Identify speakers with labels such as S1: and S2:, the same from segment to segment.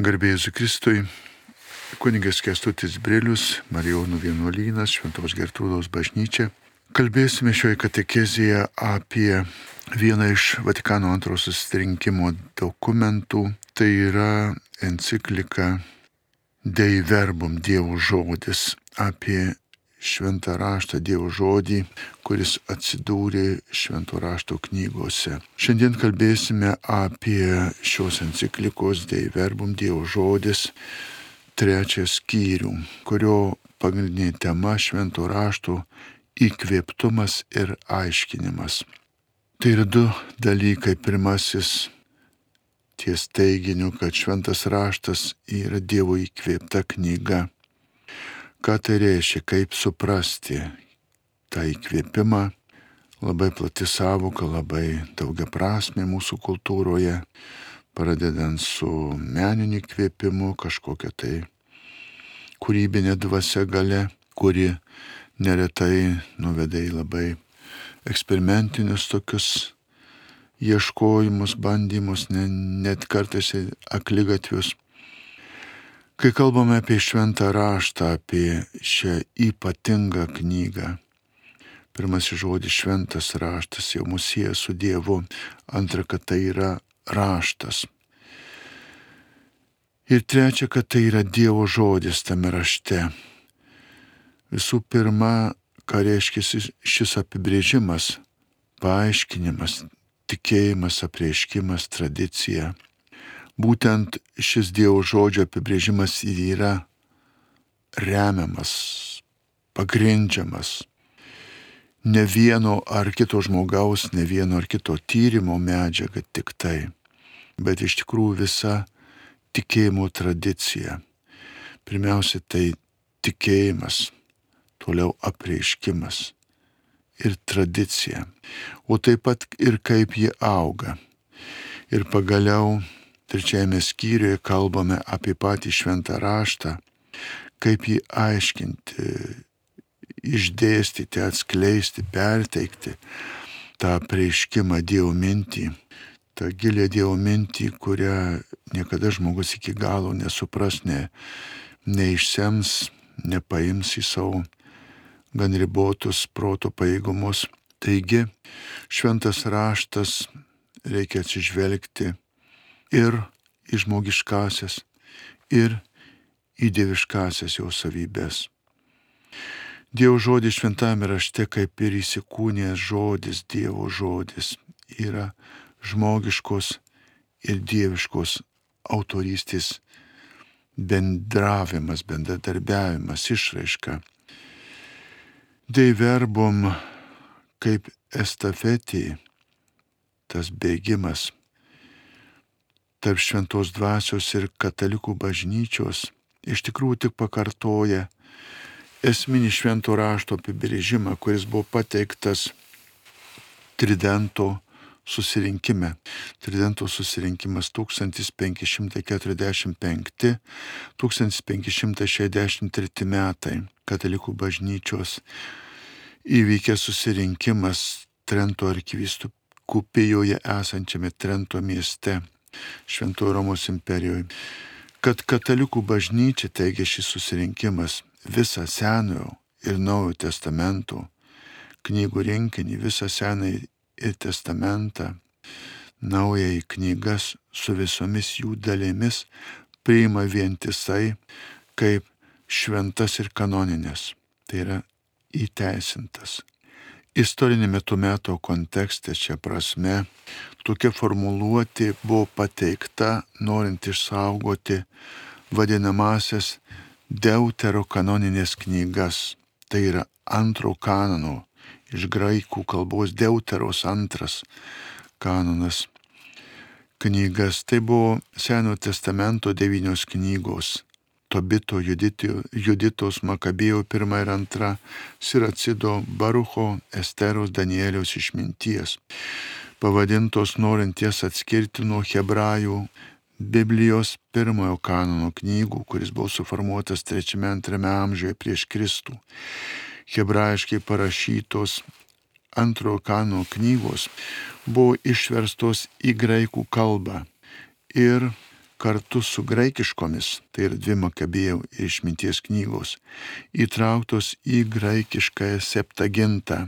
S1: Garbėjus Kristui, kunigas Kestutis Brilius, Marijonų vienuolynas, Šventos Gertrūdos bažnyčia. Kalbėsime šioje katekezėje apie vieną iš Vatikano antro susirinkimo dokumentų. Tai yra enciklika Dei Verbum Dievo žodis apie šventą raštą Dievo žodį, kuris atsidūrė švento rašto knygose. Šiandien kalbėsime apie šios enciklikos Dei Verbum Dievo žodis trečią skyrių, kurio pagrindinė tema švento rašto įkvėptumas ir aiškinimas. Tai yra du dalykai. Pirmasis ties teiginiu, kad šventas raštas yra Dievo įkvėpta knyga Ką tai reiškia, kaip suprasti tą įkvėpimą, labai plati savoka, labai daugia prasme mūsų kultūroje, pradedant su meniniu įkvėpimu, kažkokia tai kūrybinė dvasia gale, kuri neretai nuveda į labai eksperimentinius tokius ieškojimus, bandymus, net kartais aklygatvius. Kai kalbame apie šventą raštą, apie šią ypatingą knygą, pirmasis žodis šventas raštas jau mus sieja su Dievu, antra, kad tai yra raštas. Ir trečia, kad tai yra Dievo žodis tame rašte. Visų pirma, ką reiškia šis apibrėžimas, paaiškinimas, tikėjimas, apreiškimas, tradicija būtent šis Dievo žodžio apibrėžimas yra remiamas, pagrindžiamas ne vieno ar kito žmogaus, ne vieno ar kito tyrimo medžiaga tik tai, bet iš tikrųjų visa tikėjimo tradicija. Pirmiausia, tai tikėjimas, toliau apreiškimas ir tradicija, o taip pat ir kaip ji auga. Ir pagaliau Trečiajame skyriuje kalbame apie patį šventą raštą, kaip jį aiškinti, išdėstyti, atskleisti, perteikti tą prieiškimą Dievo mintį, tą gilę Dievo mintį, kurią niekada žmogus iki galo nesupras, ne, neišsems, nepaims į savo gan ribotus proto paėgumus. Taigi, šventas raštas reikia atsižvelgti ir į žmogiškasias, ir į dieviškasias jo savybės. Dievo žodis šventame rašte kaip ir įsikūnės žodis, Dievo žodis yra žmogiškos ir dieviškos autorystės bendravimas, bendradarbiavimas, išraiška. Dei verbum kaip estafetė, tas bėgimas tarp šventos dvasios ir katalikų bažnyčios iš tikrųjų tik pakartoja esminį švento rašto apibrėžimą, kuris buvo pateiktas Tridento susirinkime. Tridento susirinkimas 1545-1563 metai. Katalikų bažnyčios įvykęs susirinkimas Trento arkivyskupijoje esančiame Trento mieste Šventojo Romos imperijoje. Kad katalikų bažnyčia, teigia šis susirinkimas, visą Senojo ir Naujojo testamento knygų rinkinį, visą Senąjį ir testamentą, naująjį knygas su visomis jų dalėmis priima vientisai kaip šventas ir kanoninės. Tai yra įteisintas. Istorinėme tų metų kontekste čia prasme tokia formuluotė buvo pateikta norint išsaugoti vadinamasias deutero kanoninės knygas. Tai yra antro kanono iš graikų kalbos deuteros antras kanonas knygas. Tai buvo Senojo testamento devynios knygos Tobito, Judito, Juditos, Makabėjo pirmą ir antrą, Siracido, Barucho, Esteros, Danieliaus išminties, pavadintos norinties atskirti nuo hebrajų Biblijos pirmojo kanono knygų, kuris buvo suformuotas 3-2 amžiuje prieš Kristų. Hebrajiškai parašytos antrojo kanono knygos buvo išverstos į graikų kalbą ir kartu su graikiškomis, tai yra dvi Makabėjų išminties knygos, įtrauktos į graikiškąją septagintą.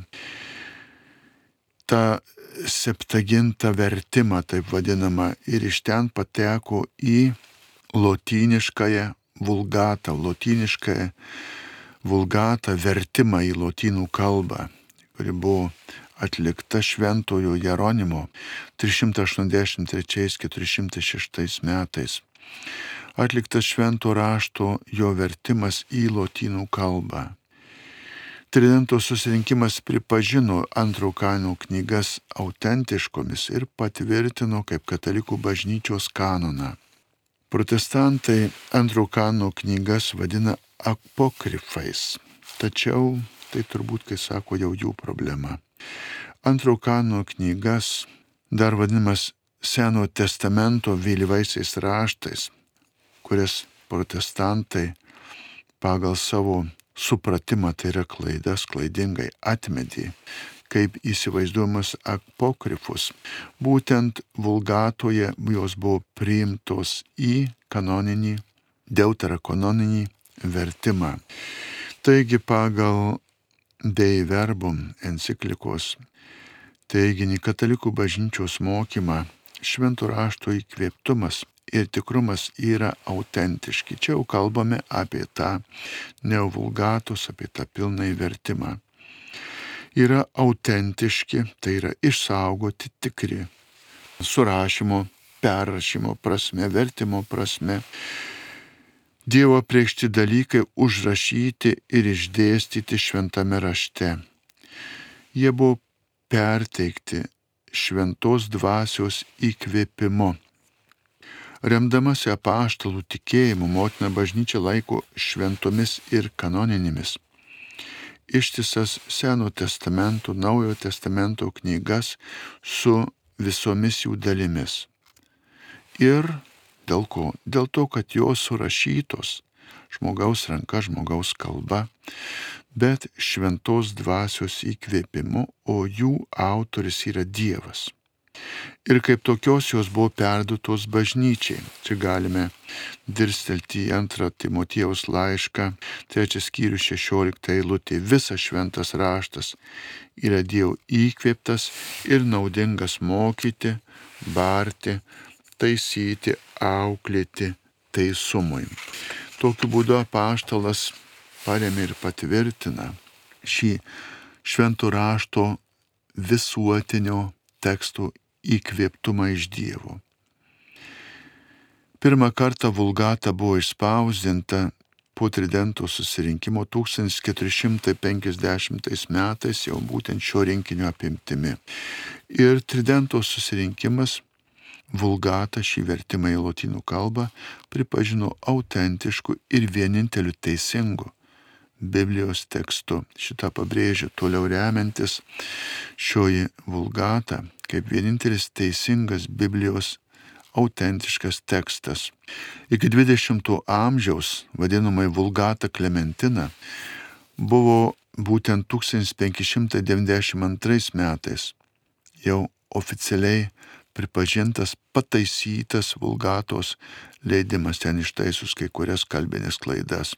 S1: Ta septagintą vertimą, taip vadinamą, ir iš ten pateko į lotyniškąją vulgatą, lotyniškąją vulgatą vertimą į lotynų kalbą, kuri buvo atlikta šventojo Jeronimo 383-406 metais. Atliktas švento rašto jo vertimas į lotynų kalbą. Tridento susirinkimas pripažino antrų kanų knygas autentiškomis ir patvirtino kaip katalikų bažnyčios kanoną. Protestantai antrų kanų knygas vadina apokrifais, tačiau tai turbūt, kai sako, jau jų problema. Antro kano knygas, dar vadinamas Seno testamento vėlyvaisiais raštais, kurias protestantai pagal savo supratimą, tai yra klaidas, klaidingai atmetė, kaip įsivaizduojamas apokrifus. Būtent vulgatoje jos buvo priimtos į kanoninį, deuterakanoninį vertimą. Taigi pagal Dei Verbum enciklikos teiginį katalikų bažnyčios mokymą šventų rašto įkvėptumas ir tikrumas yra autentiški. Čia jau kalbame apie tą neovulgatus, apie tą pilnai vertimą. Yra autentiški, tai yra išsaugoti tikri. Surašymo, perrašymo prasme, vertimo prasme. Dievo priekšti dalykai užrašyti ir išdėstyti šventame rašte. Jie buvo perteikti šventos dvasios įkvėpimu. Remdamasi apaštalų tikėjimu, motina bažnyčia laiko šventomis ir kanoninėmis. Ištisas Seno testamento, Naujojo testamento knygas su visomis jų dalimis. Ir dėl ko? Dėl to, kad jos surašytos žmogaus ranka, žmogaus kalba, bet šventos dvasios įkvėpimu, o jų autoris yra Dievas. Ir kaip tokios jos buvo perduotos bažnyčiai. Čia galime dirstelti į antrą Timotijaus laišką, trečias skyrius 16 eilutė. Visas šventas raštas yra Dievo įkvėptas ir naudingas mokyti, barti, taisyti, auklėti teisumui. Tokiu būdu apaštalas paremė ir patvirtina šį šventų rašto visuotinio teksto įkvėptumą iš Dievo. Pirmą kartą vulgata buvo išspausdinta po Tridento susirinkimo 1450 metais jau būtent šio rinkinio apimtimi. Ir Tridento susirinkimas vulgatą šį vertimą į lotynų kalbą pripažino autentišku ir vieninteliu teisingu Biblijos tekstu. Šitą pabrėžiu toliau remiantis šioji vulgata kaip vienintelis teisingas Biblijos autentiškas tekstas. Iki 20 amžiaus vadinamai vulgata Klementina buvo būtent 1592 metais jau oficialiai pripažintas pataisytas vulgatos leidimas ten ištaisus kai kurias kalbinės klaidas.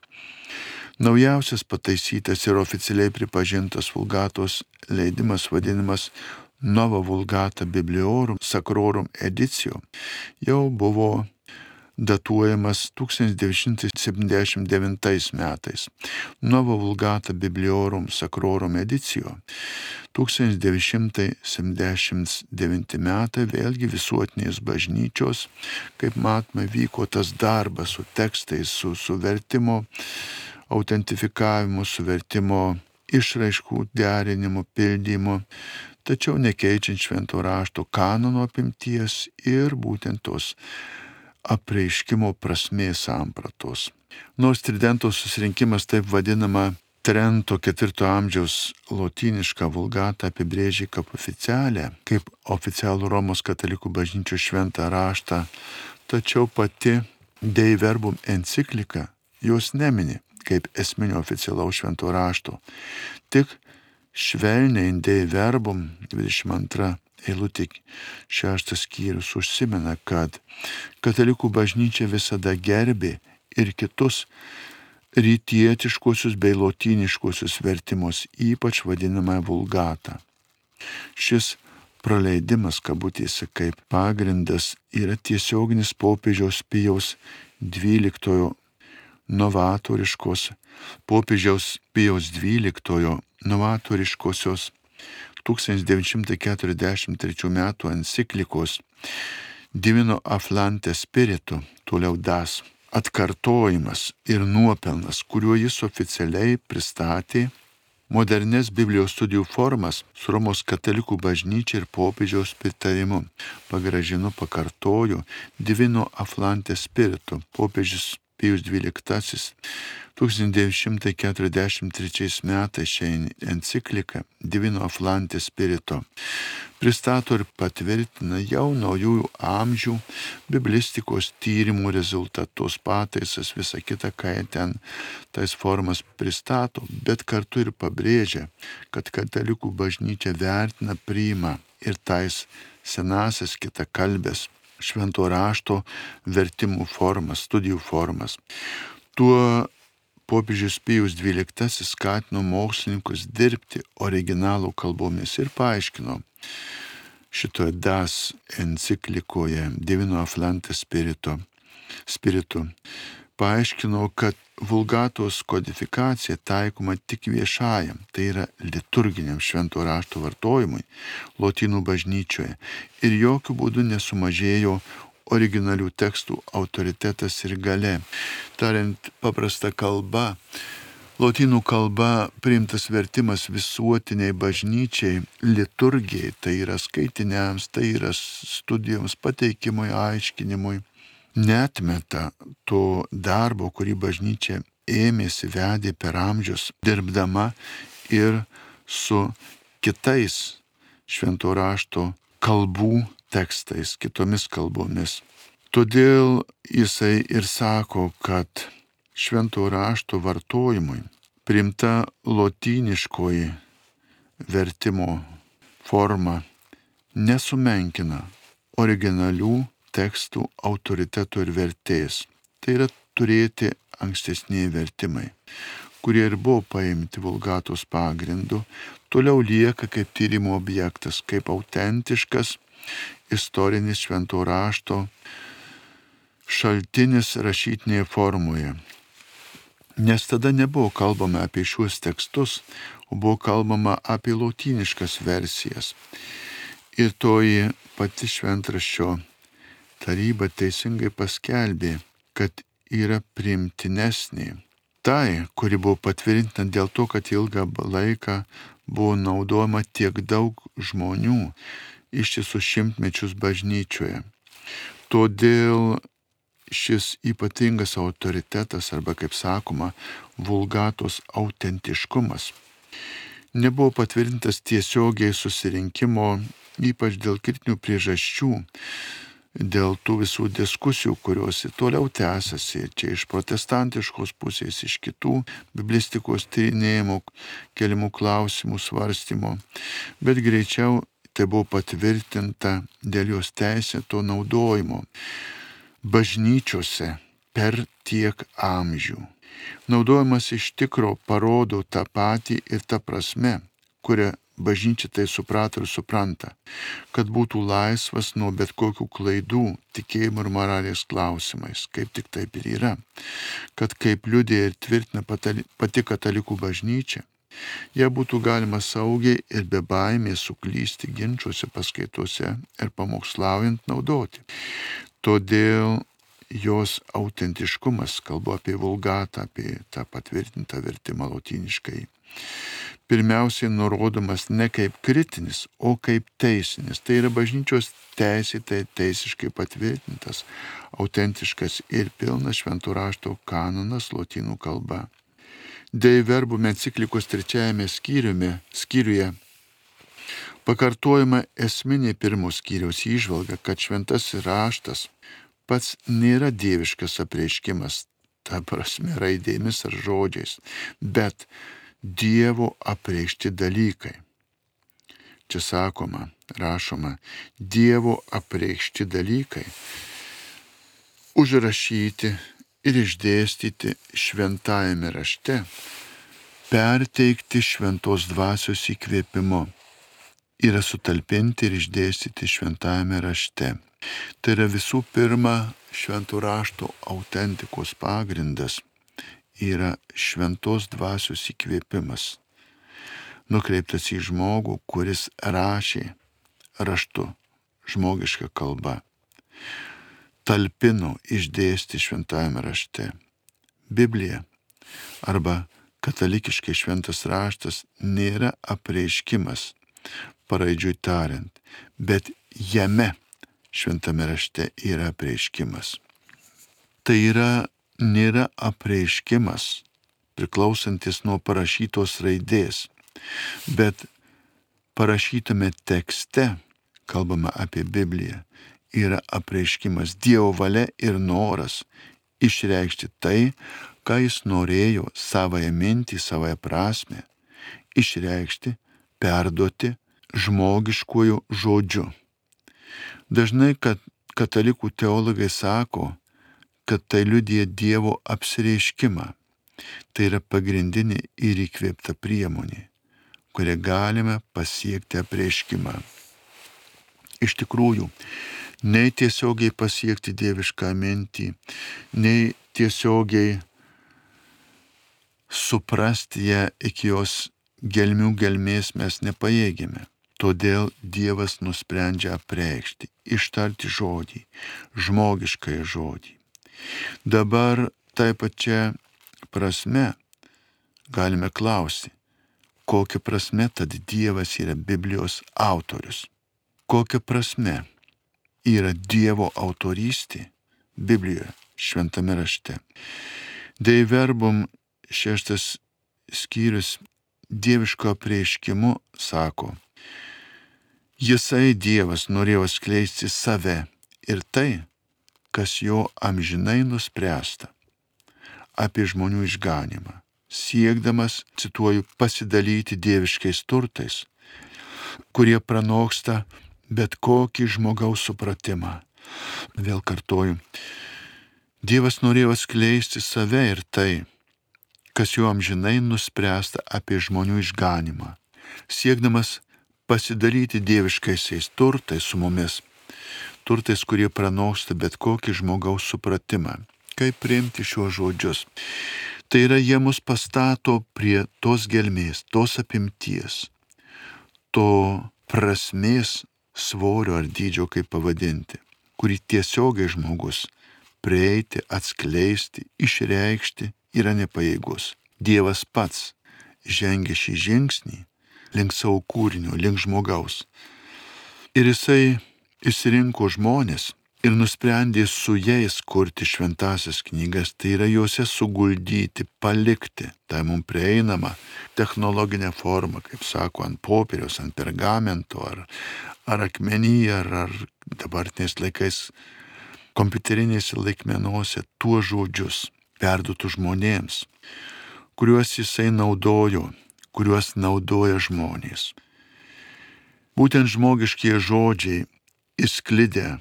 S1: Naujausias pataisytas ir oficialiai pripažintas vulgatos leidimas vadinamas Nova Vulgata Bibliorum Sacrorum Edicio jau buvo datuojamas 1979 metais. Nova Vulgata Bibliorum Sacrorum Edicio 1979 metai vėlgi visuotinės bažnyčios, kaip matome, vyko tas darbas su tekstais, su, su vertimo autentifikavimu, suvertimo išraiškų derinimu, pildymu, tačiau nekeičiant švento rašto kanono apimties ir būtent tos apreiškimo prasmės sampratos. Nors Tridento susirinkimas taip vadinama Trento ketvirto amžiaus lotynišką vulgatą apibrėžė kaip oficialią, kaip oficialų Romos katalikų bažnyčių šventą raštą, tačiau pati Dei Verbum enciklika jos nemini kaip esminio oficialaus švento rašto. Tik švelniai Dei Verbum 22 eilutė šeštas skyrius užsimena, kad katalikų bažnyčia visada gerbė ir kitus rytietiškosius bei lotyniškosius vertimus, ypač vadinamą vulgatą. Šis praleidimas, kabutėse, kaip pagrindas yra tiesioginis popiežiaus Pijaus XII novatoriškos, popiežiaus Pijaus XII novatoriškosios 1943 m. enciklikos Divino Aflante Spiritu, toliau das, atkartojimas ir nuopelnas, kuriuo jis oficialiai pristatė modernes Biblijos studijų formas su Romos katalikų bažnyčia ir popiežiaus pritarimu. Pagražinu, pakartoju Divino Aflante Spiritu. Popiežius Pijus XII 1943 metais šią encikliką Divino Aflante Spirito pristato ir patvirtina jau naujųjų amžių biblistikos tyrimų rezultatus, pataisas, visą kitą, ką jie ten tais formas pristato, bet kartu ir pabrėžia, kad katalikų bažnyčia vertina, priima ir tais senasias kita kalbės švento rašto vertimų formas, studijų formas. Tuo popiežius Pijus XII skatino mokslininkus dirbti originalų kalbomis ir paaiškino šitoje DAS enciklikoje Divino Aflante Spirito, Spiritu paaiškino, kad vulgatos kodifikacija taikoma tik viešajam, tai yra liturginiam švento rašto vartojimui lotynų bažnyčioje ir jokių būdų nesumažėjo originalių tekstų autoritetas ir gale. Tariant paprastą kalbą, Lotynų kalba priimtas vertimas visuotiniai bažnyčiai, liturgijai, tai yra skaitiniams, tai yra studijoms, pateikimui, aiškinimui, netmeta to darbo, kurį bažnyčia ėmėsi, vedė per amžius, dirbdama ir su kitais švento rašto kalbų tekstais, kitomis kalbomis. Todėl jisai ir sako, kad švento rašto vartojimui primta lotyniškoji vertimo forma nesumenkina originalių tekstų autoriteto ir vertės. Tai yra turėti ankstesniai vertimai, kurie ir buvo paimti vulgatos pagrindu, toliau lieka kaip tyrimo objektas, kaip autentiškas istorinis švento rašto šaltinis rašytinėje formoje. Nes tada nebuvo kalbama apie šiuos tekstus, o buvo kalbama apie lotyniškas versijas. Ir toji pati šventraščio taryba teisingai paskelbė, kad yra primtinesnė. Tai, kuri buvo patvirtinta dėl to, kad ilgą laiką buvo naudojama tiek daug žmonių ištisus šimtmečius bažnyčioje. Todėl šis ypatingas autoritetas arba, kaip sakoma, vulgatos autentiškumas nebuvo patvirtintas tiesiogiai susirinkimo, ypač dėl kritinių priežasčių, dėl tų visų diskusijų, kurios toliau tęsiasi, čia iš protestantiškos pusės, iš kitų biblistikos tyrinėjimų, keliamų klausimų svarstymo, bet greičiau tai buvo patvirtinta dėl jos teisėto naudojimo bažnyčiose per tiek amžių. Naudojimas iš tikro parodo tą patį ir tą prasme, kurią bažnyčia tai suprato ir supranta, kad būtų laisvas nuo bet kokių klaidų tikėjimo ir moralės klausimais, kaip tik taip ir yra, kad kaip liūdė ir tvirtina pati katalikų bažnyčia, ją būtų galima saugiai ir be baimės suklysti ginčiuose, paskaituose ir pamokslaujant naudoti. Todėl jos autentiškumas, kalbu apie vulgatą, apie tą patvirtintą vertimą lotyniškai, pirmiausiai nurodomas ne kaip kritinis, o kaip teisinis. Tai yra bažnyčios teisėtai teisiškai patvirtintas, autentiškas ir pilnas šventų rašto kanonas lotynų kalba. Dei verbų enciklikos trečiajame skyriuje, skyriuje pakartojama esminė pirmo skyriaus įžvalga, kad šventasis raštas pats nėra dieviškas apreiškimas, ta prasme raidėmis ar žodžiais, bet Dievo apreikšti dalykai. Čia sakoma, rašoma, Dievo apreikšti dalykai, užrašyti ir išdėstyti šventajame rašte, perteikti šventos dvasios įkvėpimu, yra sutalpinti ir išdėstyti šventajame rašte. Tai yra visų pirma šventų rašto autentikos pagrindas yra šventos dvasios įkvėpimas nukreiptas į žmogų, kuris rašė raštu, žmogiška kalba, talpino išdėsti šventajame rašte. Biblija arba katalikiškai šventas raštas nėra apreiškimas, paraidžiui tariant, bet jame šventame rašte yra apreiškimas. Tai yra nėra apreiškimas priklausantis nuo parašytos raidės, Bet parašytame tekste, kalbama apie Bibliją, yra apreiškimas Dievo valia ir noras išreikšti tai, ką jis norėjo savoje mintį, savoje prasme, išreikšti, perduoti žmogiškojų žodžiu. Dažnai, kad katalikų teologai sako, kad tai liudija Dievo apsireiškimą. Tai yra pagrindinė ir įkvėpta priemonė kuria galime pasiekti apreiškimą. Iš tikrųjų, nei tiesiogiai pasiekti dievišką mintį, nei tiesiogiai suprasti ją iki jos gelmių gelmės mes nepajėgime. Todėl Dievas nusprendžia apreikšti, ištarti žodį, žmogiškai žodį. Dabar taip pačia prasme galime klausyti, kokia prasme tad Dievas yra Biblijos autorius. Kokia prasme yra Dievo autorystė Biblijoje, šventame rašte. Dei verbum šeštas skyrius dieviško apreiškimu sako, Jisai Dievas norėjo skleisti save ir tai, kas jo amžinai nuspręsta apie žmonių išganimą siekdamas, cituoju, pasidalyti dieviškais turtais, kurie pranoksta bet kokį žmogaus supratimą. Vėl kartoju, Dievas norėjo skleisti save ir tai, kas jo amžinai nuspręsta apie žmonių išganimą, siekdamas pasidalyti dieviškaisiais turtais su mumis, turtais, kurie pranoksta bet kokį žmogaus supratimą. Kaip priimti šiuos žodžius? Tai yra jie mus pastato prie tos gelmės, tos apimties, to prasmės svorio ar dydžio, kaip pavadinti, kurį tiesiogiai žmogus prieiti, atskleisti, išreikšti yra nepajėgus. Dievas pats žengia šį žingsnį link savo kūrinio, link žmogaus. Ir jisai išsirinko žmonės, ir nusprendė su jais kurti šventasias knygas, tai yra juose suguldyti, palikti tą mums prieinamą technologinę formą, kaip sako, ant popieriaus, ant pergamento ar, ar akmenyje, ar, ar dabartiniais laikais kompiuterinėse laikmenuose tuos žodžius perduotų žmonėms, kuriuos jisai naudojo, kuriuos naudoja žmonės. Būtent žmogiškie žodžiai įsklidę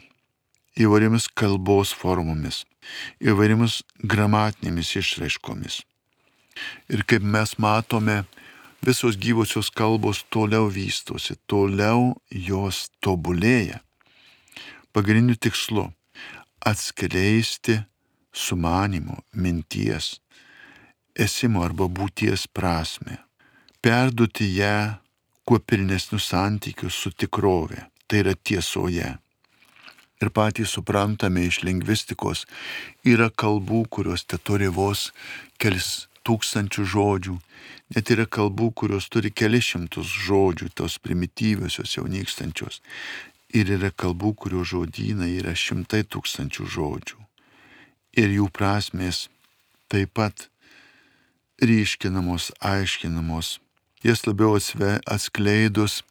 S1: įvairiomis kalbos formomis, įvairiomis gramatinėmis išraiškomis. Ir kaip mes matome, visos gyvosios kalbos toliau vystosi, toliau jos tobulėja. Pagrindiniu tikslu - atskleisti sumanimo, minties, esimo arba būties prasme, perduoti ją kuo pilnesnius santykius su tikrove, tai yra tiesoje ir patys suprantame iš lingvistikos, yra kalbų, kurios te turi vos kelis tūkstančių žodžių, net yra kalbų, kurios turi kelias šimtus žodžių, tos primityviosios jau nykstančios. Ir yra kalbų, kurių žodynai yra šimtai tūkstančių žodžių. Ir jų prasmės taip pat ryškinamos, aiškinamos, jas labiau atskleidus,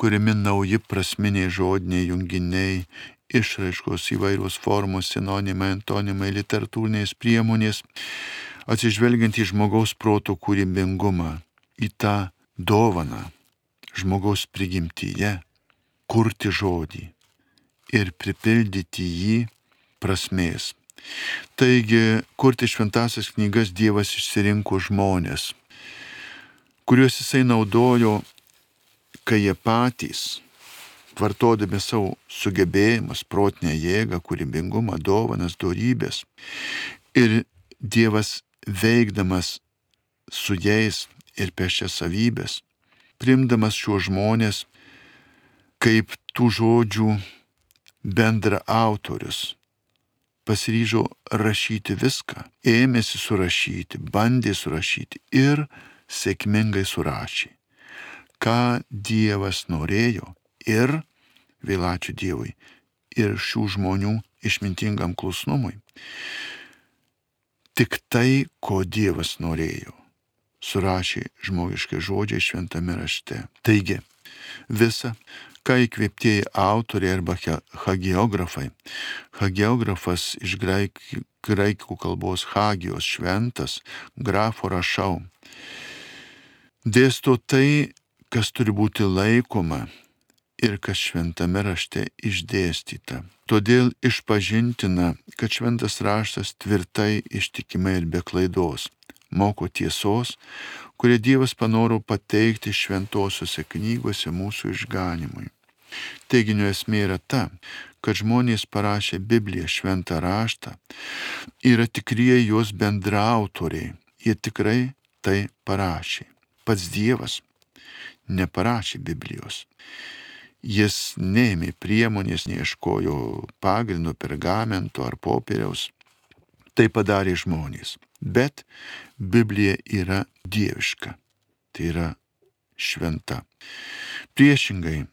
S1: kuriami nauji prasminiai žodiniai junginiai išraiškos įvairios formos, sinonimai, antonimai, literatūrinės priemonės, atsižvelgiant į žmogaus proto kūrybingumą, į tą dovaną, žmogaus prigimtyje kurti žodį ir pripildyti jį prasmės. Taigi, kurti šventasias knygas Dievas išsirinko žmonės, kuriuos jisai naudojo, kai jie patys, vartodami savo sugebėjimus, protinę jėgą, kūrybingumą, dovanas, darybės. Ir Dievas veikdamas su jais ir per šias savybės, primdamas šiuos žmonės kaip tų žodžių bendra autorius, pasiryžo rašyti viską, ėmėsi surašyti, bandė surašyti ir sėkmingai surašė. Ką Dievas norėjo ir, vėl ačiū Dievui, ir šių žmonių išmintingam klusnumui. Tik tai, ko Dievas norėjo, surašė žmogiškai žodžiai šventame rašte. Taigi, visa, ką įkvėptieji autoriai arba hagiografai. Hagiografas iš graikų, graikų kalbos hagijos šventas, grafo rašau. Dėsto tai, kas turi būti laikoma ir kas šventame rašte išdėstyta. Todėl išpažintina, kad šventas raštas tvirtai, ištikimai ir be klaidos moko tiesos, kurie Dievas panoro pateikti šventosiuose knygose mūsų išganimui. Teiginio esmė yra ta, kad žmonės parašė Bibliją šventą raštą, yra tikrieji jos bendraautoriai, jie tikrai tai parašė. Pats Dievas neparašė Biblijos. Jis neėmė priemonės, neieškojo pagrindo pergamento ar popieriaus. Tai padarė žmonės. Bet Biblija yra dieviška. Tai yra šventa. Priešingai,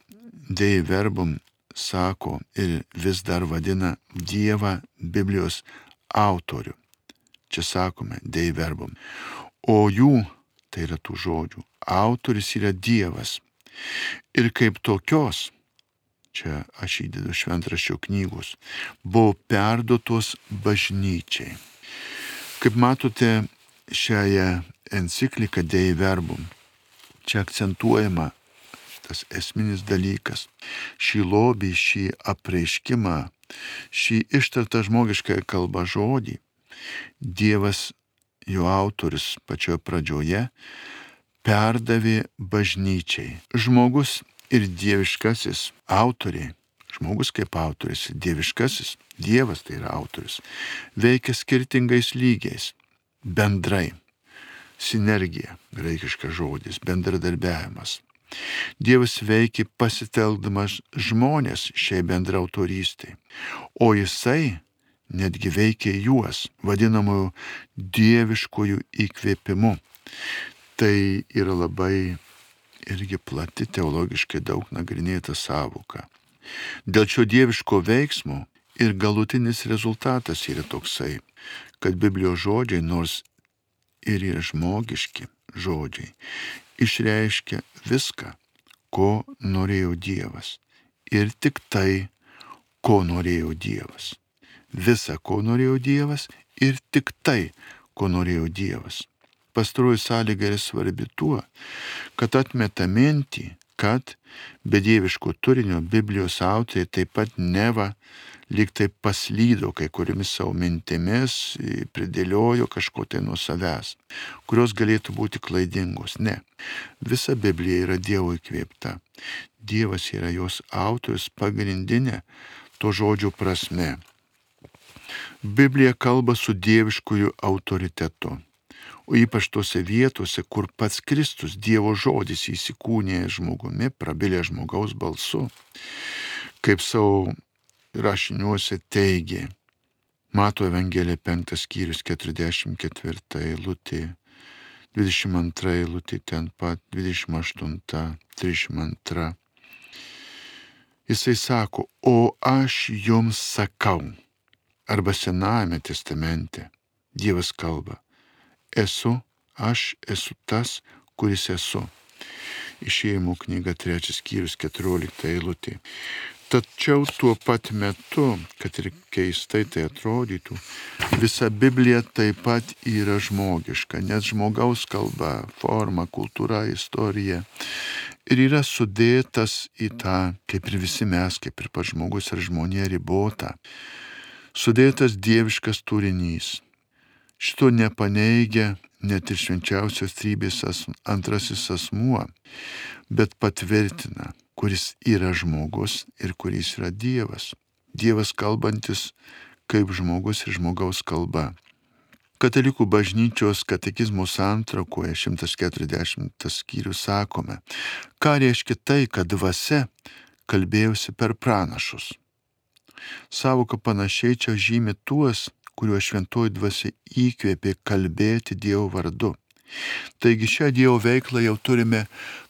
S1: Dei verbum sako ir vis dar vadina Dievą Biblijos autorių. Čia sakome Dei verbum. O jų, tai yra tų žodžių, autoris yra Dievas. Ir kaip tokios, čia aš įdedu šventraščio knygos, buvo perduotos bažnyčiai. Kaip matote, šiąją encikliką Dei verbum, čia akcentuojama tas esminis dalykas. Šį lobį, šį apreiškimą, šį ištartą žmogišką kalbą žodį Dievas, jo autoris pačioje pradžioje, perdavė bažnyčiai. Žmogus ir dieviškasis autoriai, žmogus kaip autoris, dieviškasis, Dievas tai yra autoris, veikia skirtingais lygiais, bendrai. Sinergija, graikiškas žodis, bendradarbiavimas. Dievas veikia pasitelkdamas žmonės šiai bendrautorystai, o jisai netgi veikia juos, vadinamųjų dieviškojų įkvėpimu. Tai yra labai irgi plati teologiškai daug nagrinėta savoka. Dėl šio dieviško veiksmo ir galutinis rezultatas yra toksai, kad Biblijos žodžiai, nors ir yra žmogiški žodžiai, išreiškia viską, ko norėjo Dievas. Ir tik tai, ko norėjo Dievas. Visa, ko norėjo Dievas ir tik tai, ko norėjo Dievas. Pastaroji sąlyga yra svarbi tuo, kad atmeta mintį, kad be dieviško turinio Biblijos autoriai taip pat neva lyg tai paslydo kai kuriomis savo mintimis, pridėliojo kažko tai nuo savęs, kurios galėtų būti klaidingos. Ne. Visa Biblija yra Dievo įkvėpta. Dievas yra jos autorius pagrindinė to žodžio prasme. Biblija kalba su dieviškųjų autoritetu. O ypač tose vietose, kur pats Kristus, Dievo žodis įsikūnė žmogumi, prabilė žmogaus balsu, kaip savo rašiniuose teigė. Mato Evangelija 5 skyrius 44 eilutė, 22 eilutė ten pat, 28, 32. Jisai sako, o aš jums sakau, arba Senajame testamente Dievas kalba, esu, aš esu tas, kuris esu. Išėjimų knyga 3 skyrius 14 eilutė. Tačiau tuo pat metu, kad ir keistai tai atrodytų, visa Biblija taip pat yra žmogiška, nes žmogaus kalba, forma, kultūra, istorija ir yra sudėtas į tą, kaip ir visi mes, kaip ir pats žmogus ar žmonė ribota, sudėtas dieviškas turinys. Šito nepaneigia net ir švenčiausios trybės antrasis asmuo, bet patvirtina, kuris yra žmogus ir kuris yra Dievas. Dievas kalbantis kaip žmogus ir žmogaus kalba. Katalikų bažnyčios katekizmo santraukoje 140 skyrių sakome, ką reiškia tai, kad dvasia kalbėjusi per pranašus. Savoka panašiai čia žymi tuos, kuriuo šventoji dvasia įkvėpė kalbėti Dievo vardu. Taigi šią Dievo veiklą jau turime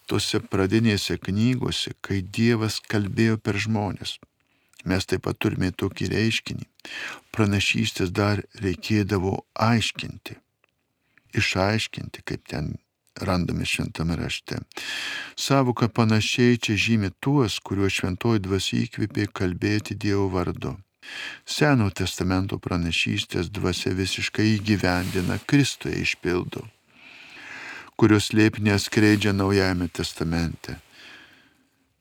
S1: tose pradinėse knygose, kai Dievas kalbėjo per žmonės. Mes taip pat turime tokį reiškinį. Pranašystės dar reikėdavo aiškinti. Išaiškinti, kaip ten randame šventame rašte. Savoka panašiai čia žymi tuos, kuriuo šventoji dvasia įkvėpė kalbėti Dievo vardu. Seno testamento pranašystės dvasia visiškai įgyvendina, Kristuje išpildo, kurios lėpnė skleidžia Naujajame testamente.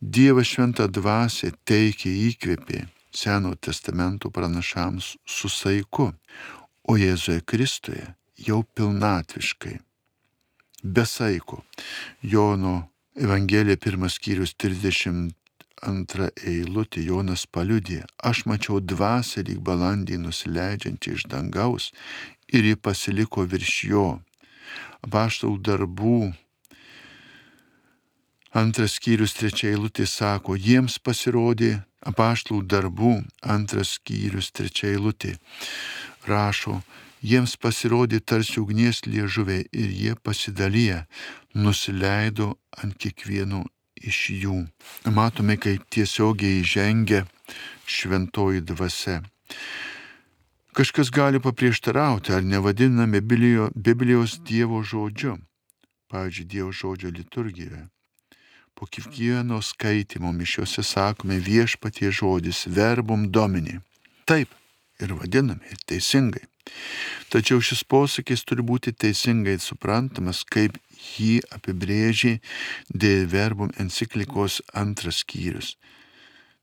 S1: Dievas šventą dvasę teikia įkvėpė Seno testamento pranašams su saiku, o Jėzuje Kristuje jau pilnatviškai. Be saiko. Jono Evangelija pirmas skyrius 32 eilutė Jonas paliudė, aš mačiau dvasę lyg balandį nusileidžiantį iš dangaus ir ji pasiliko virš jo. Apaštalų darbų Antras skyrius trečia eilutė sako, jiems pasirodė apaštlų darbų, antras skyrius trečia eilutė rašo, jiems pasirodė tarsi ugnies liežuviai ir jie pasidalyje nusileido ant kiekvieno iš jų. Matome, kaip tiesiogiai žengia šventoji dvasia. Kažkas gali paprieštarauti, ar nevadiname Biblijos Dievo žodžiu. Pavyzdžiui, Dievo žodžio liturgijoje. Po kiekvieno skaitimo mišiuose sakome viešpatie žodis verbum domini. Taip ir vadiname, ir teisingai. Tačiau šis posakis turi būti teisingai suprantamas, kaip jį apibrėžė De Verbum enciklikos antras skyrius.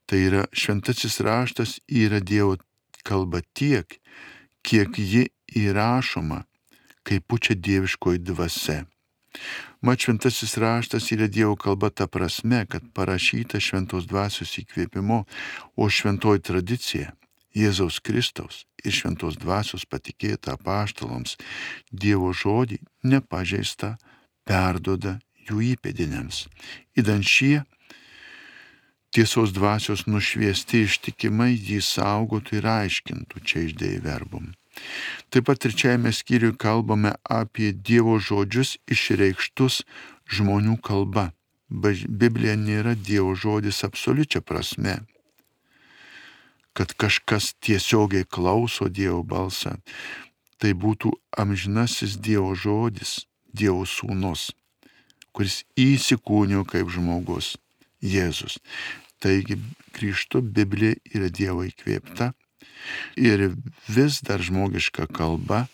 S1: Tai yra šventasis raštas yra Dievo kalba tiek, kiek ji įrašoma, kaip pučia dieviškoji dvasia. Mat šventasis raštas yra Dievo kalba ta prasme, kad parašyta šventos dvasios įkvėpimu, o šventoji tradicija Jėzaus Kristaus ir šventos dvasios patikėta apaštalams Dievo žodį nepažeista perdoda jų įpėdiniams. Įdant šie tiesos dvasios nušviesti ištikimai jį saugotų ir aiškintų čia išdėjai verbum. Taip pat trečiajame skyriuje kalbame apie Dievo žodžius išreikštus žmonių kalba. Biblija nėra Dievo žodis absoliučia prasme, kad kažkas tiesiogiai klauso Dievo balsą. Tai būtų amžinasis Dievo žodis, Dievo sūnus, kuris įsikūnio kaip žmogus - Jėzus. Taigi, grįžtu, Biblija yra Dievo įkvėpta Ir vis dar žmogiška kalba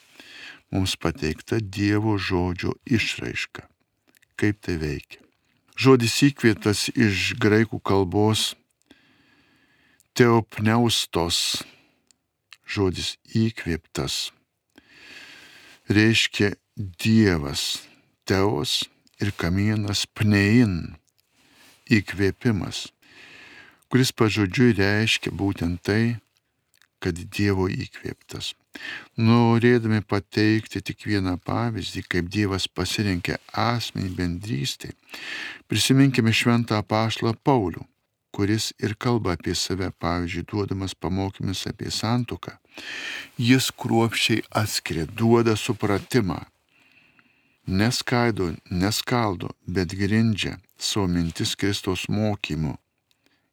S1: mums pateikta Dievo žodžio išraiška. Kaip tai veikia? Žodis įkvėtas iš graikų kalbos teopneustos. Žodis įkvėptas reiškia Dievas, teos ir kamienas pnein, įkvėpimas, kuris pažodžiui reiškia būtent tai, kad Dievo įkvėptas. Norėdami pateikti tik vieną pavyzdį, kaip Dievas pasirinkė asmenį bendrystį, prisiminkime šventą apašlą Paulių, kuris ir kalba apie save, pavyzdžiui, duodamas pamokymus apie santuoką. Jis kruopščiai atskiria, duoda supratimą. Neskaido, neskaldo, bet grindžia savo mintis Kristaus mokymu,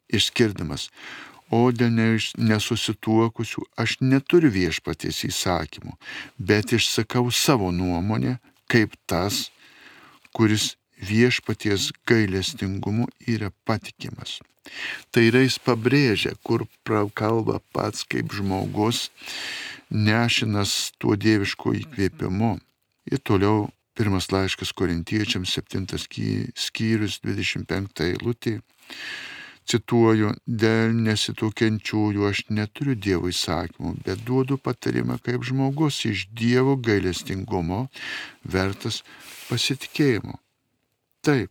S1: išskirdamas, o dėl nesusituokusių aš neturiu viešpaties įsakymų, bet išsakau savo nuomonę kaip tas, kuris viešpaties gailestingumu yra patikimas. Tai yra jis pabrėžia, kur kalba pats kaip žmogus, nešinas tuo dieviško įkvėpimu. Ir toliau Pirmas laiškas korintiečiams, 7 skyrius, 25 eilutė. Cituoju, dėl nesitokiančiųjų aš neturiu Dievo įsakymų, bet duodu patarimą kaip žmogus iš Dievo gailestingumo vertas pasitikėjimo. Taip,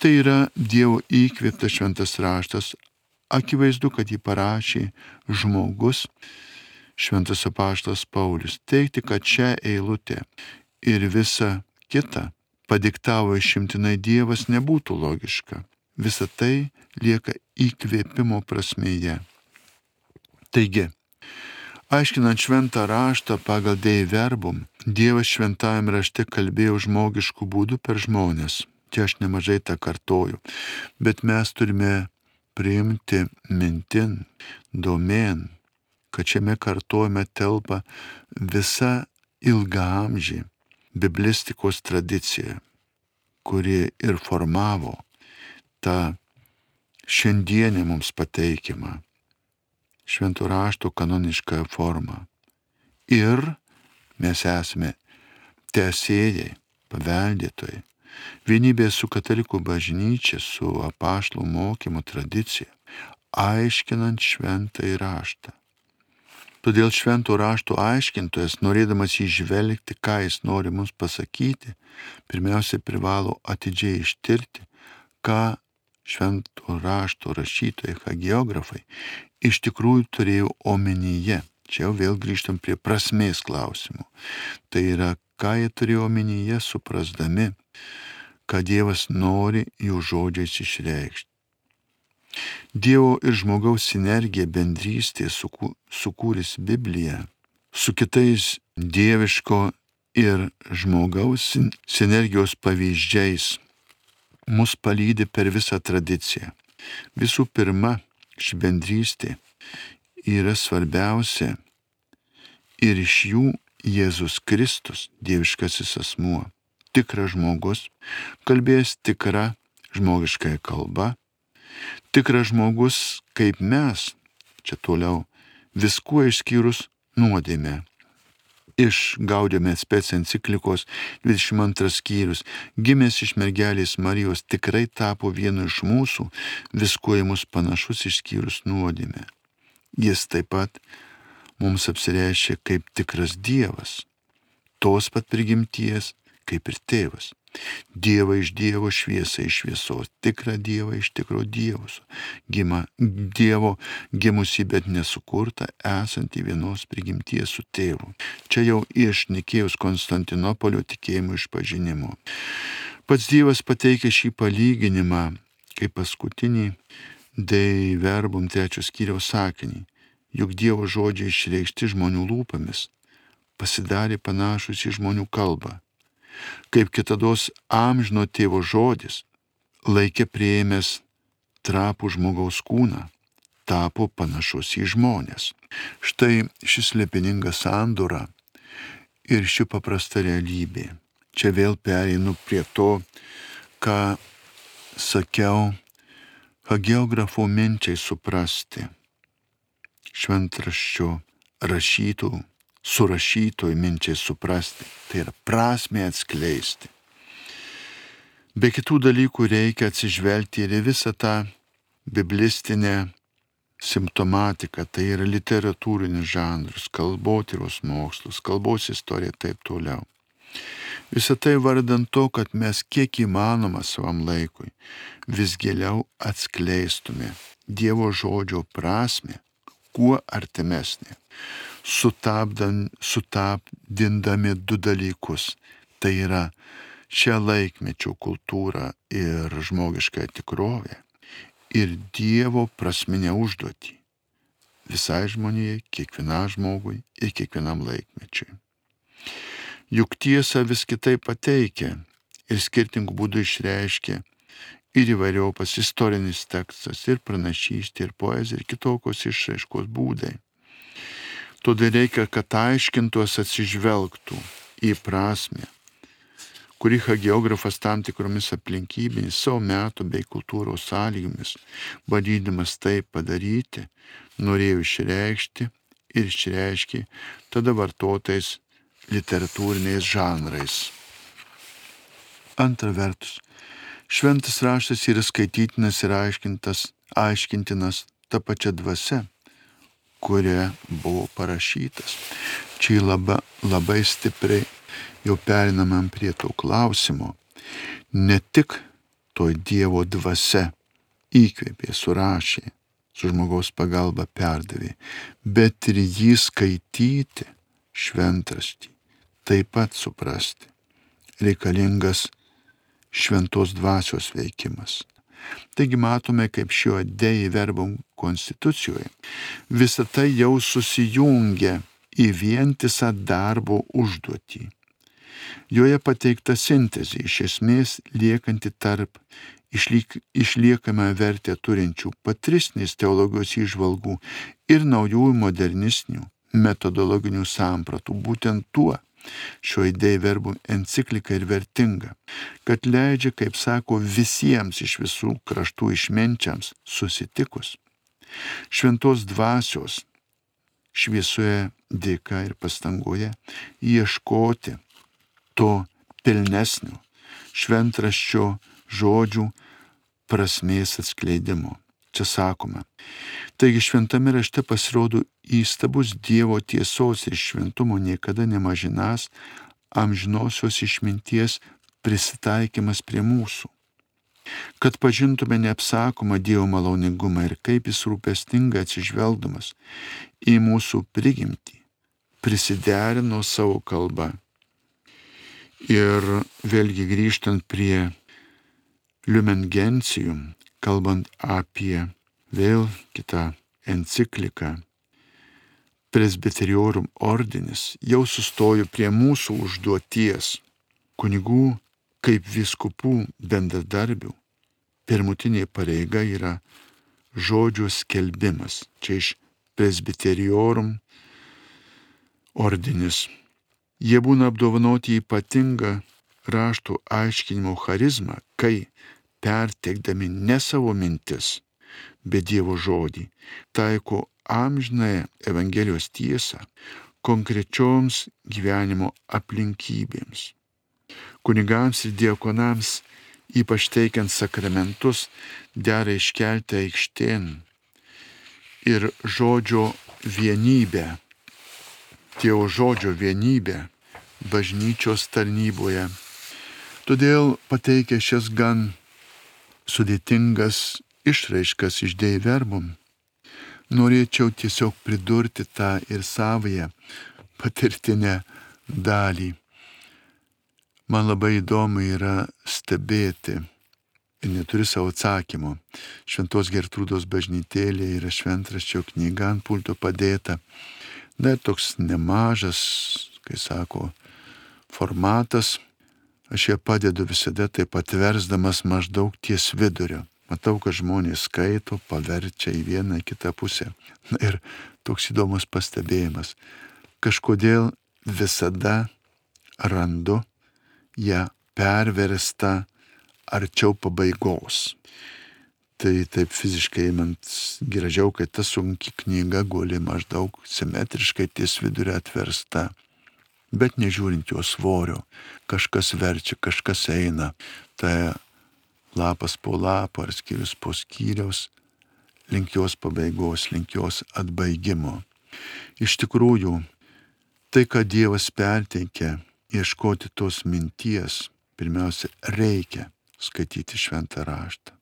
S1: tai yra Dievo įkvėptas šventas raštas, akivaizdu, kad jį parašė žmogus, šventas apaštas Paulius. Teikti, kad šią eilutę ir visa kita padiktavo išimtinai Dievas nebūtų logiška visa tai lieka įkvėpimo prasmėje. Taigi, aiškinant šventą raštą pagal Dei verbum, Dievas šventajame rašte kalbėjo žmogiškų būdų per žmonės. Čia aš nemažai tą kartoju, bet mes turime priimti mintin, domen, kad šiame kartojime telpa visa ilgaamžė biblistikos tradicija, kuri ir formavo tą šiandienį mums pateikimą šventų rašto kanonišką formą. Ir mes esame tesėjai, paveldėtojai, vienybė su katalikų bažnyčia, su apaštlų mokymo tradicija, aiškinant šventą įraštą. Todėl šventų raštų aiškintojas, norėdamas įžvelgti, ką jis nori mums pasakyti, pirmiausia privalo atidžiai ištirti, ką švento rašto rašytojai, hagiografai iš tikrųjų turėjo omenyje. Čia jau vėl grįžtam prie prasmės klausimų. Tai yra, ką jie turėjo omenyje, suprasdami, ką Dievas nori jų žodžiais išreikšti. Dievo ir žmogaus sinergija bendrystė sukūręs Bibliją su kitais dieviško ir žmogaus sinergijos pavyzdžiais mus palydi per visą tradiciją. Visų pirma, ši bendrystė yra svarbiausia ir iš jų Jėzus Kristus, dieviškasis asmuo, tikras žmogus, kalbės tikra žmogiškąją kalbą, tikras žmogus kaip mes, čia toliau, viskuo išskyrus nuodėmę, iš gaudėme spec enciklikos 22 skyrius, gimęs iš mergelės Marijos tikrai tapo vienu iš mūsų, viskuo į mus panašus išskyrus nuodėmę. Jis taip pat mums apsireiškia kaip tikras Dievas, tos pat prigimties kaip ir tėvas. Dievą iš Dievo šviesą iš šviesos, tikrą Dievą iš tikro Dievus, gima, Dievo gimusi, bet nesukurta, esanti vienos prigimties su tėvu. Čia jau iš Nikėjus Konstantinopolio tikėjimo išpažinimo. Pats Dievas pateikė šį palyginimą kaip paskutinį Dei verbum trečios skyriaus sakinį, juk Dievo žodžiai išreikšti žmonių lūpomis pasidarė panašus į žmonių kalbą kaip kitados amžino tėvo žodis, laikė prieimęs trapų žmogaus kūną, tapo panašus į žmonės. Štai šis lepininga sandora ir ši paprasta realybė. Čia vėl pereinu prie to, ką sakiau, hagiografo minčiai suprasti, šventraščio rašytų surašytoj minčiai suprasti, tai yra prasme atskleisti. Be kitų dalykų reikia atsižvelgti ir į visą tą biblistinę simptomatiką, tai yra literatūrinis žanrus, kalbotyros mokslus, kalbos istorija ir taip toliau. Visą tai vardant to, kad mes kiek įmanoma savam laikui vis giliau atskleistume Dievo žodžio prasme, kuo artimesnė sutapdindami du dalykus. Tai yra šią laikmečio kultūrą ir žmogišką tikrovę ir Dievo prasminę užduotį visai žmonijai, kiekvienam žmogui ir kiekvienam laikmečiui. Juk tiesa vis kitaip pateikia ir skirtingų būdų išreiškia ir įvairiopas istorinis tekstas, ir pranašystė, ir poezija, ir kitokios išraiškos būdai. Todėl reikia, kad aiškintos atsižvelgtų į prasme, kuri hagiografas tam tikromis aplinkybėmis savo metų bei kultūros sąlygomis, bandydamas tai padaryti, norėjo išreikšti ir išreiškė tada vartotais literatūriniais žanrais. Antra vertus, šventas raštas yra skaitytinas ir aiškintas, aiškintinas ta pačia dvasia, kuria buvo parašytas. Čia labai, labai stipriai jau perinamam prie to klausimo. Ne tik to Dievo dvasia įkvėpė, surašė, su žmogaus pagalba perdavė, bet ir jį skaityti šventraštį, taip pat suprasti. Reikalingas šventos dvasios veikimas. Taigi matome, kaip šio dėjai verbum konstitucijoje visa tai jau susijungia į vientisą darbo užduotį. Joje pateikta sintezė iš esmės liekanti tarp išlyk, išliekamą vertę turinčių patristinės teologijos įžvalgų ir naujųjų modernistinių metodologinių sampratų. Būtent tuo šio idėjų verbų enciklika ir vertinga, kad leidžia, kaip sako, visiems iš visų kraštų išminčiams susitikus. Šventos dvasios šviesoje dėka ir pastangoje ieškoti to pilnesnio šventraščio žodžių prasmės atskleidimo. Čia sakoma. Taigi šventame rašte pasirodo įstabus Dievo tiesos ir šventumo niekada nemažinas amžinosios išminties prisitaikymas prie mūsų. Kad pažintume neapsakomą Dievo maloningumą ir kaip jis rūpestingai atsižvelgdamas į mūsų prigimtį, prisiderino savo kalbą. Ir vėlgi grįžtant prie Lumengencijum, kalbant apie vėl kitą encikliką, Presbyteriorum ordinis, jau sustoju prie mūsų užduoties, kunigų kaip viskupų bendradarbių. Pirmutinė pareiga yra žodžio skelbimas. Čia iš Presbyteriorum ordinis. Jie būna apdovanoti ypatingą rašto aiškinimo charizmą, kai perteikdami ne savo mintis, bet Dievo žodį, taiko amžinąją Evangelijos tiesą konkrečioms gyvenimo aplinkybėms. Kunigams ir diekonams, ypač teikiant sakramentus, dera iškelti aikštėn ir žodžio vienybę, Dievo žodžio vienybę bažnyčios tarnyboje. Todėl pateikia šias gan sudėtingas išraiškas išdėjai verbum. Norėčiau tiesiog pridurti tą ir savoje patirtinę dalį. Man labai įdomu yra stebėti ir neturi savo atsakymo. Šventos Gertrūdos bažnytėlė yra šventraščio knyga ant pulto padėta. Na ir toks nemažas, kai sako, formatas Aš ją padedu visada taip atversdamas maždaug ties vidurio. Matau, kad žmonės skaito, paverčia į vieną, į kitą pusę. Na, ir toks įdomus pastebėjimas. Kažkodėl visada randu ją perverstą arčiau pabaigos. Tai taip fiziškai man gražiau, kad ta sunki knyga guli maždaug simetriškai ties vidurio atversta bet nežiūrint jo svorio, kažkas verčia, kažkas eina, tai lapas po lapo ar skyrius po skyriaus, link jos pabaigos, link jos atbaigimo. Iš tikrųjų, tai, ką Dievas perteikia, ieškoti tos minties, pirmiausia, reikia skaityti šventą raštą.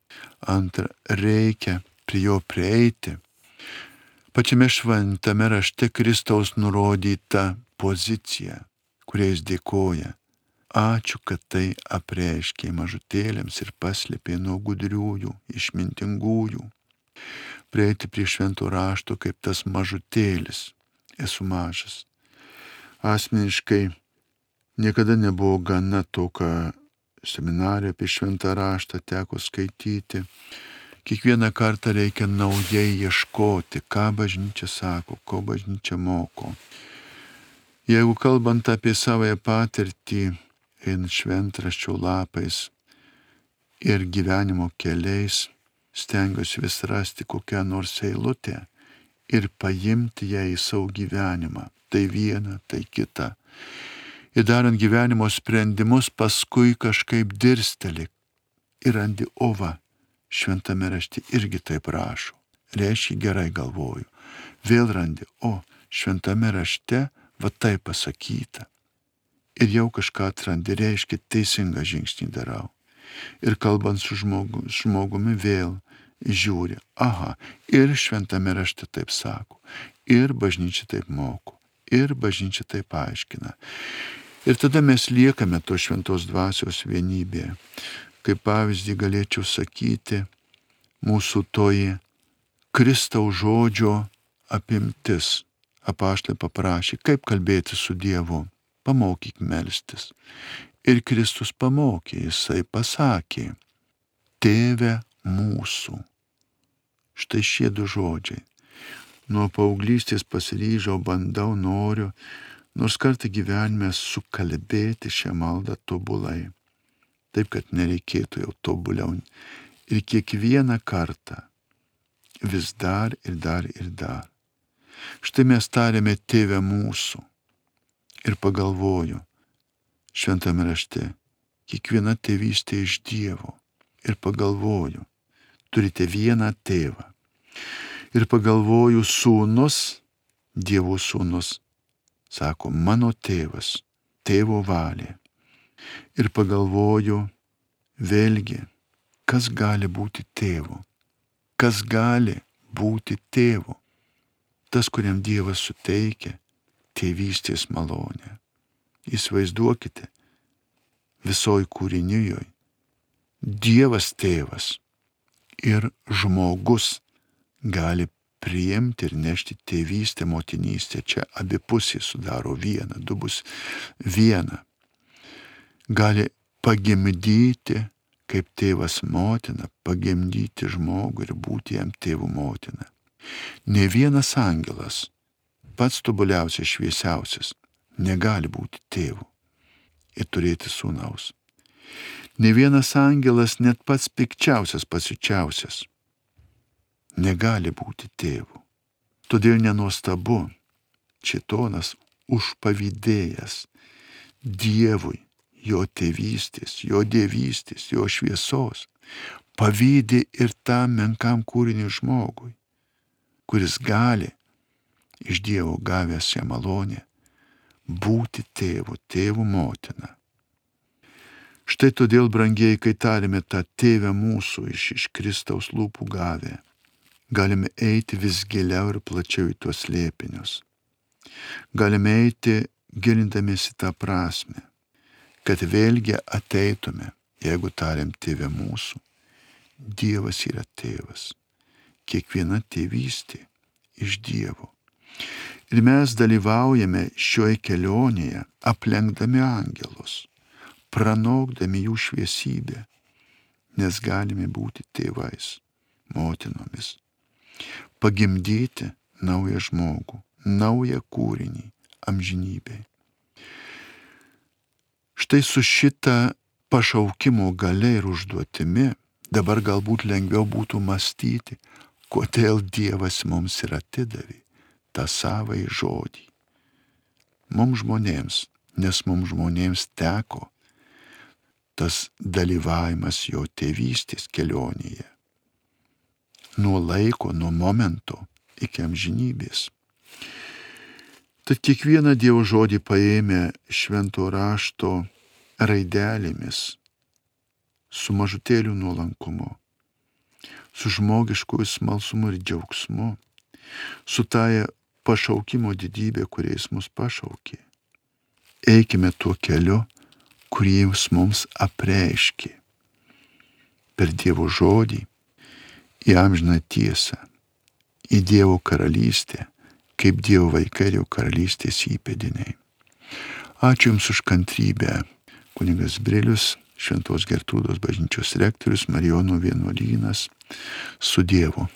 S1: Antra, reikia prie jo prieiti. Pačiame šventame rašte Kristaus nurodyta poziciją, kurią jis dėkoja. Ačiū, kad tai apreiškė mažutėlėms ir paslėpė nuo gudriųjų, išmintingųjų. Prieiti prie švento rašto kaip tas mažutėlis. Esu mažas. Asmeniškai niekada nebuvo gana to, ką seminarė apie šventą raštą teko skaityti. Kiekvieną kartą reikia naujai ieškoti, ką bažnyčia sako, ko bažnyčia moko. Jeigu kalbant apie savoje patirtį, einant šventraščio lapais ir gyvenimo keliais, stengiuosi vis rasti kokią nors eilutę ir paimti ją į savo gyvenimą. Tai viena, tai kita. Ir darant gyvenimo sprendimus, paskui kažkaip dirsteli ir randi ova. Šventame rašte irgi taip rašo. Reiškia gerai galvoju. Vėl randi, o šventame rašte va taip pasakyta. Ir jau kažką atrandi, reiškia teisingą žingsnį darau. Ir kalbant su žmogu, žmogumi vėl žiūri, aha, ir šventame rašte taip sako, ir bažnyčia taip moko, ir bažnyčia taip aiškina. Ir tada mes liekame to šventos dvasios vienybėje. Kaip pavyzdį galėčiau sakyti, mūsų toji Kristaus žodžio apimtis. Apaštai paprašė, kaip kalbėti su Dievu. Pamokyk melstis. Ir Kristus pamokė, jisai pasakė, Tėve mūsų. Štai šie du žodžiai. Nuo paauglystės pasiryžau, bandau, noriu, nors kartą gyvenime sukalbėti šią maldą tobulai, taip kad nereikėtų jau tobuliau. Ir kiekvieną kartą vis dar ir dar ir dar. Štai mes tarėme tėvę mūsų ir pagalvoju, šventame rašte, kiekviena tėvystė iš Dievo ir pagalvoju, turite vieną tėvą. Ir pagalvoju, sūnus, Dievo sūnus, sako, mano tėvas, tėvo valė. Ir pagalvoju, vėlgi, kas gali būti tėvu, kas gali būti tėvu, tas, kuriam Dievas suteikia tėvystės malonę. Įsivaizduokite, visoj kūrinijoje Dievas tėvas ir žmogus gali priimti ir nešti tėvystę, motinystę. Čia abi pusės sudaro vieną, du bus viena. Gali pagimdyti, kaip tėvas motina, pagimdyti žmogų ir būti jam tėvų motina. Ne vienas angelas, pats tobuliausias, šviesiausias, negali būti tėvu ir turėti sūnaus. Ne vienas angelas, net pats pikčiausias, pasičiausias, negali būti tėvu. Todėl nenuostabu, čitonas užpavydėjęs Dievui, jo tėvystės, jo dievystės, jo šviesos, pavydė ir tam menkam kūriniui žmogui, kuris gali iš Dievo gavęs šią malonę būti tėvu, tėvų motina. Štai todėl, brangiai, kai tarėme tą tėvę mūsų iš, iš Kristaus lūpų gavę, galime eiti vis giliau ir plačiau į tuos lėpinius. Galime eiti gilindamėsi tą prasme, kad vėlgi ateitume, jeigu tariam tėvė mūsų. Dievas yra tėvas. Kiekviena tėvystė iš Dievo. Ir mes dalyvaujame šioje kelionėje, aplenkdami angelus, pranokdami jų šviesybę, nes galime būti tėvais, motinomis pagimdyti naują žmogų, naują kūrinį amžinybei. Štai su šita pašaukimo gale ir užduotimi dabar galbūt lengviau būtų mąstyti, kodėl Dievas mums ir atidavė tą savąjį žodį. Mums žmonėms, nes mums žmonėms teko tas dalyvavimas jo tėvystės kelionėje nuo laiko, nuo momento iki amžinybės. Tad kiekvieną Dievo žodį paėmę švento rašto raidelėmis, su mažutėliu nuolankumu, su žmogiškuoju smalsumu ir džiaugsmu, su taja pašaukimo didybė, kuriais mus pašaukė. Eikime tuo keliu, kurį jis mums apreiškė. Per Dievo žodį į amžiną tiesą, į Dievo karalystę, kaip Dievo vaikai ir jo karalystės įpėdiniai. Ačiū Jums už kantrybę, kunigas Brilius, Šventos Gertrūdos bažnyčios rektorius, Marijonų vienuolynas, su Dievu.